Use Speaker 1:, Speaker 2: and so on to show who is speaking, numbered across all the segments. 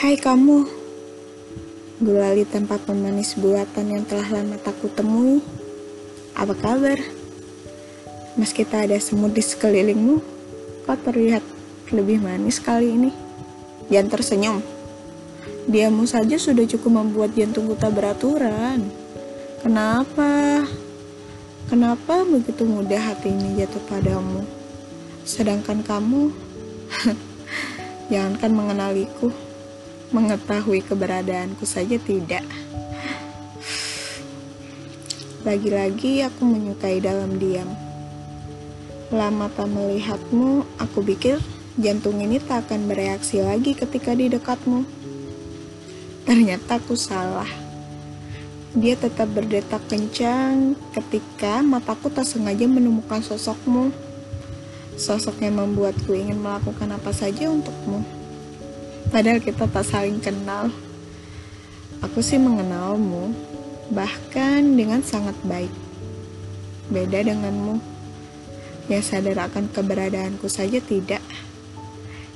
Speaker 1: Hai kamu, gulali tempat pemanis buatan yang telah lama tak kutemui. Apa kabar? Meski tak ada semut di sekelilingmu, kau terlihat lebih manis kali ini. Jangan tersenyum. Diamu saja sudah cukup membuat jantungku tak beraturan. Kenapa? Kenapa begitu mudah hati ini jatuh padamu? Sedangkan kamu, jangankan mengenaliku, mengetahui keberadaanku saja tidak. Lagi-lagi aku menyukai dalam diam. Lama tak melihatmu, aku pikir jantung ini tak akan bereaksi lagi ketika di dekatmu. Ternyata aku salah. Dia tetap berdetak kencang ketika mataku tak sengaja menemukan sosokmu. Sosok yang membuatku ingin melakukan apa saja untukmu. Padahal kita tak saling kenal. Aku sih mengenalmu, bahkan dengan sangat baik. Beda denganmu, yang sadar akan keberadaanku saja tidak.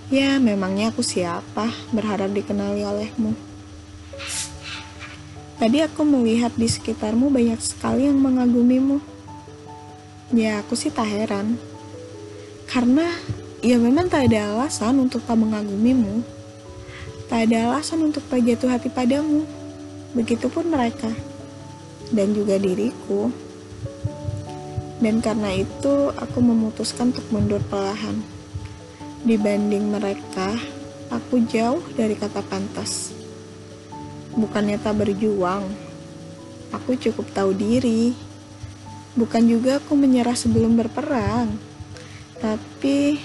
Speaker 1: Ya, memangnya aku siapa berharap dikenali olehmu. Tadi aku melihat di sekitarmu banyak sekali yang mengagumimu. Ya, aku sih tak heran. Karena ya memang tak ada alasan untuk tak mengagumimu. Tak ada alasan untuk tak jatuh hati padamu. Begitupun mereka. Dan juga diriku. Dan karena itu aku memutuskan untuk mundur perlahan. Dibanding mereka, aku jauh dari kata pantas bukannya tak berjuang. Aku cukup tahu diri. Bukan juga aku menyerah sebelum berperang. Tapi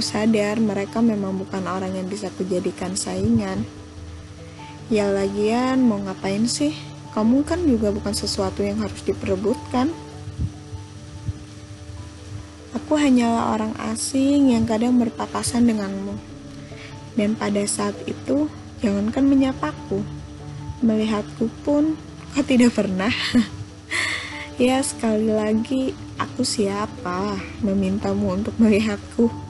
Speaker 1: aku sadar mereka memang bukan orang yang bisa kujadikan saingan. Ya lagian mau ngapain sih? Kamu kan juga bukan sesuatu yang harus diperebutkan. Aku hanyalah orang asing yang kadang berpapasan denganmu. Dan pada saat itu, Jangankan menyapaku, melihatku pun kau tidak pernah. ya sekali lagi, aku siapa memintamu untuk melihatku.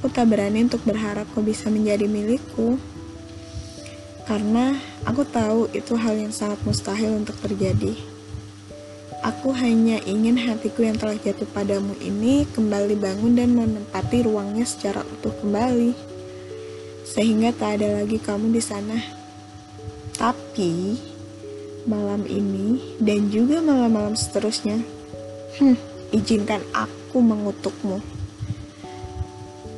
Speaker 1: Aku tak berani untuk berharap kau bisa menjadi milikku. Karena aku tahu itu hal yang sangat mustahil untuk terjadi. Aku hanya ingin hatiku yang telah jatuh padamu ini kembali bangun dan menempati ruangnya secara utuh kembali sehingga tak ada lagi kamu di sana. Tapi malam ini dan juga malam-malam seterusnya, hmm, izinkan aku mengutukmu.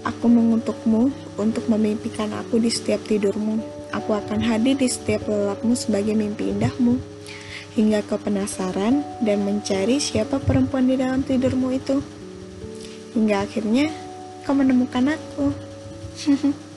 Speaker 1: Aku mengutukmu untuk memimpikan aku di setiap tidurmu. Aku akan hadir di setiap lelapmu sebagai mimpi indahmu. Hingga kau penasaran dan mencari siapa perempuan di dalam tidurmu itu. Hingga akhirnya kau menemukan aku.